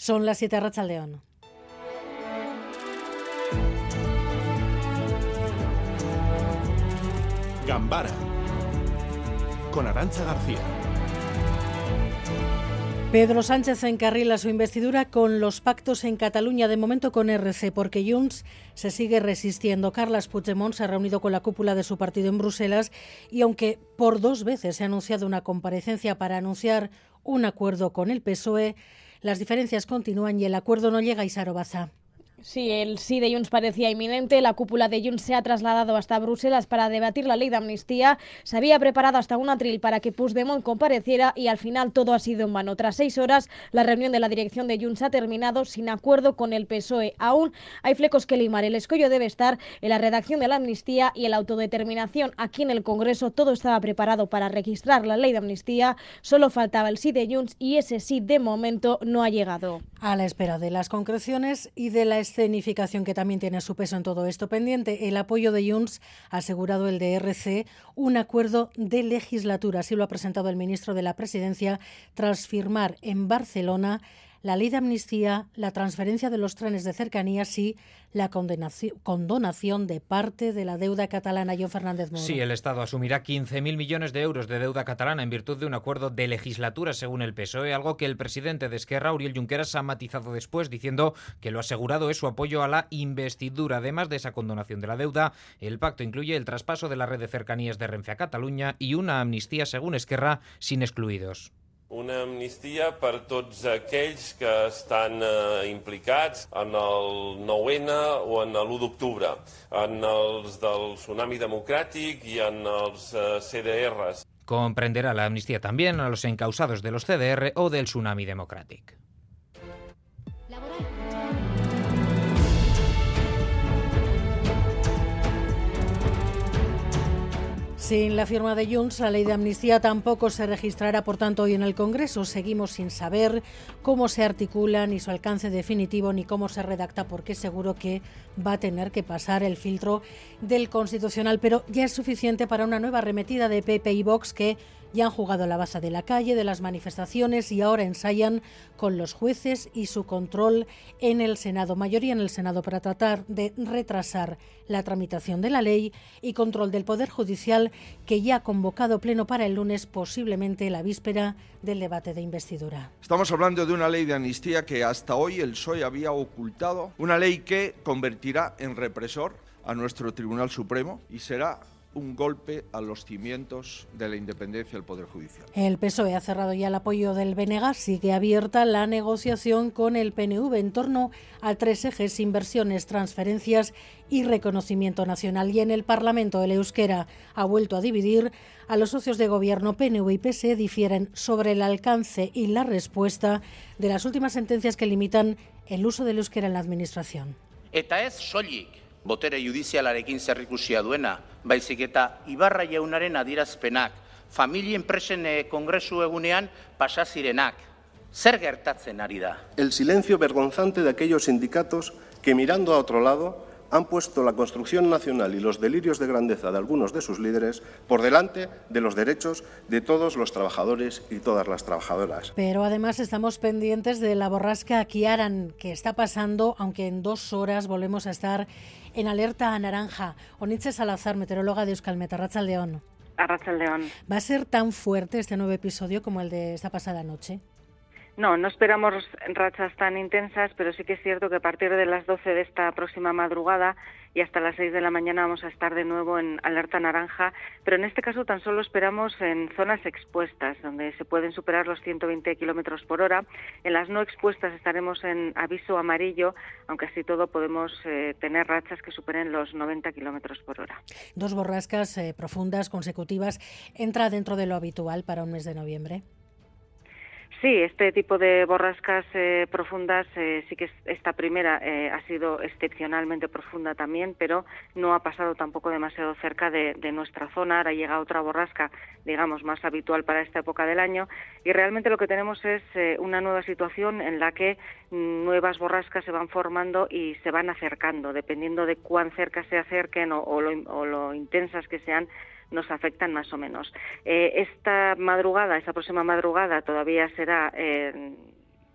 Son las 7 Racha León. Gambara con Arancha García. Pedro Sánchez encarrila su investidura con los pactos en Cataluña, de momento con RC, porque Junts se sigue resistiendo. Carles Puigdemont se ha reunido con la cúpula de su partido en Bruselas y aunque por dos veces se ha anunciado una comparecencia para anunciar un acuerdo con el PSOE, las diferencias continúan y el acuerdo no llega a Isarobaza. Sí, el sí de Junts parecía inminente. La cúpula de Junts se ha trasladado hasta Bruselas para debatir la ley de amnistía. Se había preparado hasta un atril para que Puigdemont compareciera y al final todo ha sido en vano. Tras seis horas, la reunión de la dirección de Junts ha terminado sin acuerdo con el PSOE. Aún hay flecos que limar. El escollo debe estar en la redacción de la amnistía y en la autodeterminación. Aquí en el Congreso todo estaba preparado para registrar la ley de amnistía. Solo faltaba el sí de Junts y ese sí de momento no ha llegado. A la espera de las concreciones y de la escenificación que también tiene su peso en todo esto pendiente, el apoyo de Junts ha asegurado el DRC un acuerdo de legislatura. Así lo ha presentado el ministro de la Presidencia tras firmar en Barcelona la ley de amnistía, la transferencia de los trenes de cercanías y la condonación de parte de la deuda catalana. John Fernández Moro. Sí, el Estado asumirá 15.000 millones de euros de deuda catalana en virtud de un acuerdo de legislatura, según el PSOE, algo que el presidente de Esquerra, Uriel Junqueras, ha matizado después, diciendo que lo asegurado es su apoyo a la investidura. Además de esa condonación de la deuda, el pacto incluye el traspaso de la red de cercanías de Renfe a Cataluña y una amnistía, según Esquerra, sin excluidos. Una amnistia per tots aquells que estan eh, implicats en el 9-N o en l'1 d'octubre, en els del tsunami democràtic i en els eh, CDRs. Comprenderá la amnistía también a los encausados de los CDR o del tsunami democrático. Sin la firma de Junts, la ley de amnistía tampoco se registrará, por tanto, hoy en el Congreso. Seguimos sin saber cómo se articula, ni su alcance definitivo, ni cómo se redacta, porque seguro que va a tener que pasar el filtro del Constitucional. Pero ya es suficiente para una nueva remetida de PP y Vox que ya han jugado la base de la calle, de las manifestaciones y ahora ensayan con los jueces y su control en el Senado. Mayoría en el Senado para tratar de retrasar la tramitación de la ley y control del Poder Judicial que ya ha convocado pleno para el lunes, posiblemente la víspera del debate de investidura. Estamos hablando de una ley de amnistía que hasta hoy el PSOE había ocultado, una ley que convertirá en represor a nuestro Tribunal Supremo y será un golpe a los cimientos de la independencia del Poder Judicial. El PSOE ha cerrado ya el apoyo del BNG, sigue abierta la negociación con el PNV en torno a tres ejes, inversiones, transferencias y reconocimiento nacional. Y en el Parlamento el euskera ha vuelto a dividir. A los socios de gobierno PNV y PSE difieren sobre el alcance y la respuesta de las últimas sentencias que limitan el uso del euskera en la administración. Eta ez botere judizialarekin zerrikusia duena, baizik eta Ibarra jaunaren adierazpenak, familia enpresen eh, kongresu egunean pasazirenak. Zer gertatzen ari da? El silencio vergonzante de aquellos sindicatos que mirando a otro lado han puesto la construcción nacional y los delirios de grandeza de algunos de sus líderes por delante de los derechos de todos los trabajadores y todas las trabajadoras. Pero además estamos pendientes de la borrasca Kiaran que está pasando, aunque en dos horas volvemos a estar en alerta naranja. Onitze Salazar, meteoróloga de Euskalmet, Arracha León. León. ¿Va a ser tan fuerte este nuevo episodio como el de esta pasada noche? No, no esperamos rachas tan intensas, pero sí que es cierto que a partir de las 12 de esta próxima madrugada y hasta las 6 de la mañana vamos a estar de nuevo en alerta naranja, pero en este caso tan solo esperamos en zonas expuestas, donde se pueden superar los 120 kilómetros por hora. En las no expuestas estaremos en aviso amarillo, aunque así todo podemos eh, tener rachas que superen los 90 kilómetros por hora. Dos borrascas eh, profundas consecutivas. ¿Entra dentro de lo habitual para un mes de noviembre? Sí, este tipo de borrascas eh, profundas, eh, sí que esta primera eh, ha sido excepcionalmente profunda también, pero no ha pasado tampoco demasiado cerca de, nuestra zona. Ahora llega otra borrasca, digamos, más habitual para esta época del año. Y realmente lo que tenemos es una nueva situación en la que nuevas borrascas se van formando y se van acercando, dependiendo de cuán cerca se acerquen o lo intensas que sean nos afectan más o menos. Eh, esta madrugada, esta próxima madrugada, todavía será eh,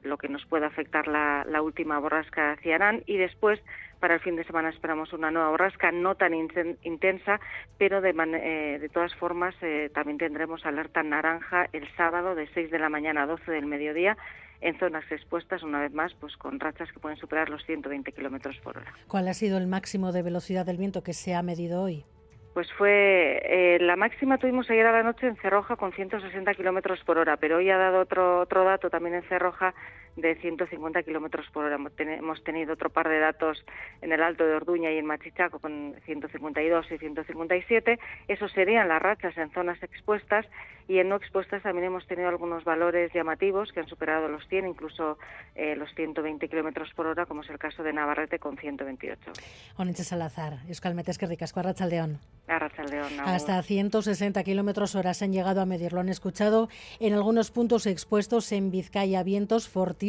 lo que nos puede afectar la, última borrasca Ciarán y después para el fin de semana esperamos una nueva borrasca no tan intensa, pero de, eh, de todas formas eh, también tendremos alerta naranja el sábado de 6 de la mañana a 12 del mediodía en zonas expuestas, una vez más, pues con rachas que pueden superar los 120 kilómetros por hora. ¿Cuál ha sido el máximo de velocidad del viento que se ha medido hoy? Pues fue eh, la máxima tuvimos ayer a la noche en Cerroja con 160 kilómetros por hora, pero hoy ha dado otro otro dato también en Cerroja de 150 kilómetros por hora. Hemos tenido otro par de datos en el Alto de Orduña y en Machichaco con 152 y 157. Esos serían las rachas en zonas expuestas y en no expuestas también hemos tenido algunos valores llamativos que han superado los 100, incluso eh, los 120 kilómetros por hora, como es el caso de Navarrete con 128. Oniche Salazar, Euskal que ricasco, Arrachaldeón. Arrachaldeón. Hasta 160 kilómetros hora se han llegado a medir. Lo han escuchado en algunos puntos expuestos en Vizcaya, vientos fortísimos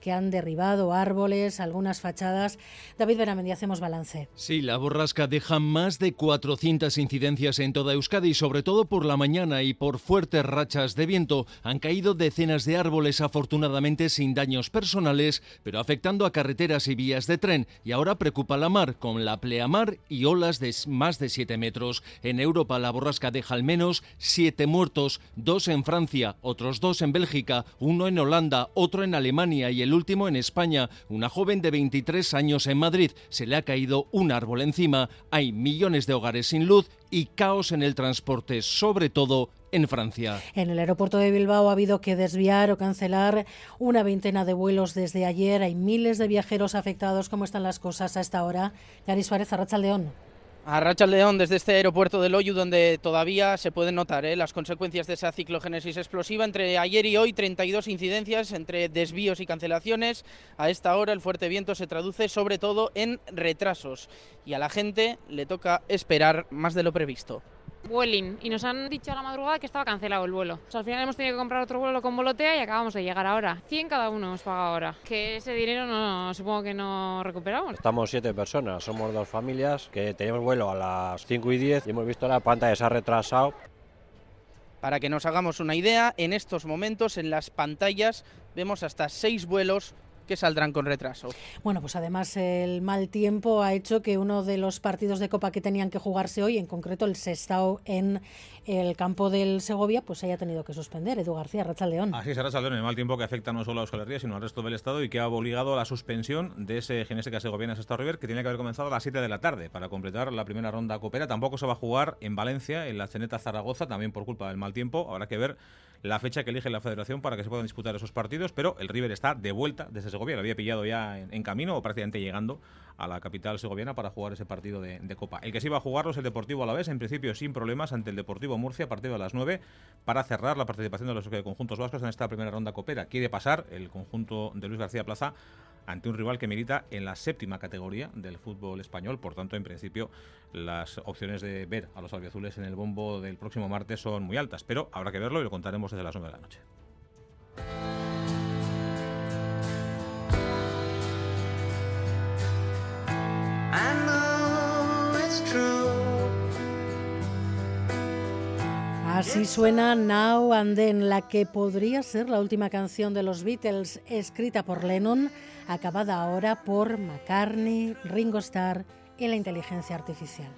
que han derribado árboles, algunas fachadas. David Benamendi, hacemos balance. Sí, la borrasca deja más de 400 incidencias en toda Euskadi sobre todo por la mañana y por fuertes rachas de viento. Han caído decenas de árboles, afortunadamente sin daños personales, pero afectando a carreteras y vías de tren. Y ahora preocupa la mar, con la pleamar y olas de más de 7 metros. En Europa la borrasca deja al menos 7 muertos, dos en Francia, otros dos en Bélgica, uno en Holanda, otro en Alemania y el último en España. Una joven de 23 años en Madrid. Se le ha caído un árbol encima. Hay millones de hogares sin luz y caos en el transporte, sobre todo en Francia. En el aeropuerto de Bilbao ha habido que desviar o cancelar una veintena de vuelos desde ayer. Hay miles de viajeros afectados. ¿Cómo están las cosas a esta hora? Gary Suárez, León. A Racha León desde este aeropuerto de Loyu donde todavía se pueden notar ¿eh? las consecuencias de esa ciclogénesis explosiva. Entre ayer y hoy 32 incidencias entre desvíos y cancelaciones. A esta hora el fuerte viento se traduce sobre todo en retrasos y a la gente le toca esperar más de lo previsto. Vueling y nos han dicho a la madrugada que estaba cancelado el vuelo. al final hemos tenido que comprar otro vuelo con Volotea y acabamos de llegar ahora. 100 cada uno hemos pagado ahora. Que ese dinero no, supongo que no recuperamos. Estamos siete personas, somos dos familias que tenemos vuelo a las 5 y 10 y hemos visto la pantalla se ha retrasado. Para que nos hagamos una idea, en estos momentos en las pantallas vemos hasta seis vuelos que saldrán con retraso. Bueno, pues además el mal tiempo ha hecho que uno de los partidos de Copa que tenían que jugarse hoy, en concreto el Sestao en el campo del Segovia, pues haya tenido que suspender. Edu García, Racha León. Así es, Racha León, el mal tiempo que afecta no solo a Euskal Herria, sino al resto del Estado y que ha obligado a la suspensión de ese Genésica Segoviana Sestao River que tiene que haber comenzado a las 7 de la tarde para completar la primera ronda copera. Tampoco se va a jugar en Valencia, en la Ceneta Zaragoza, también por culpa del mal tiempo. Habrá que ver la fecha que elige la federación para que se puedan disputar esos partidos, pero el River está de vuelta desde Segovia, lo había pillado ya en, camino o prácticamente llegando a la capital segoviana para jugar ese partido de, Copa. El que sí va a jugarlo es el Deportivo a la vez, en principio sin problemas, ante el Deportivo Murcia a partir de las 9 para cerrar la participación de los conjuntos vascos en esta primera ronda copera. Quiere pasar el conjunto de Luis García Plaza ante un rival que milita en la séptima categoría del fútbol español. Por tanto, en principio, las opciones de ver a los albiazules en el bombo del próximo martes son muy altas. Pero habrá que verlo y lo contaremos desde las 9 de la noche. Así suena Now and Then, la que podría ser la última canción de los Beatles, escrita por Lennon, acabada ahora por McCartney, Ringo Starr y la inteligencia artificial.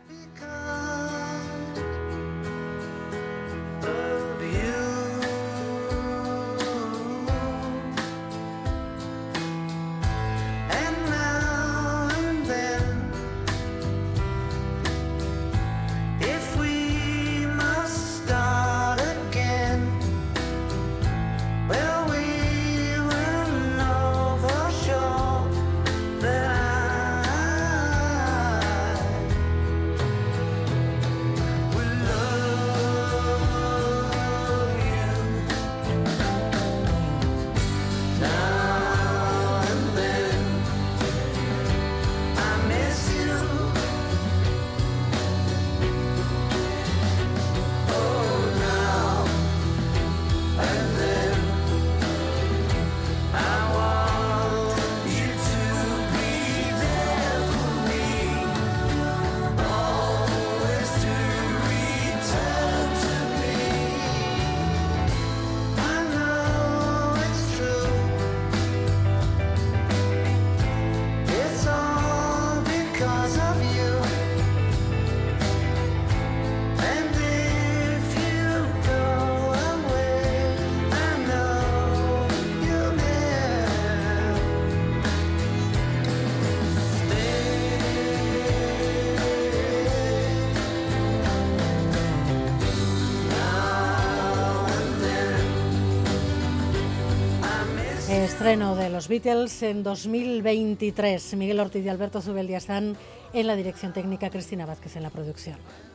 Estreno de los Beatles en 2023. Miguel Ortiz y Alberto Zubeldia están en la dirección técnica, Cristina Vázquez en la producción.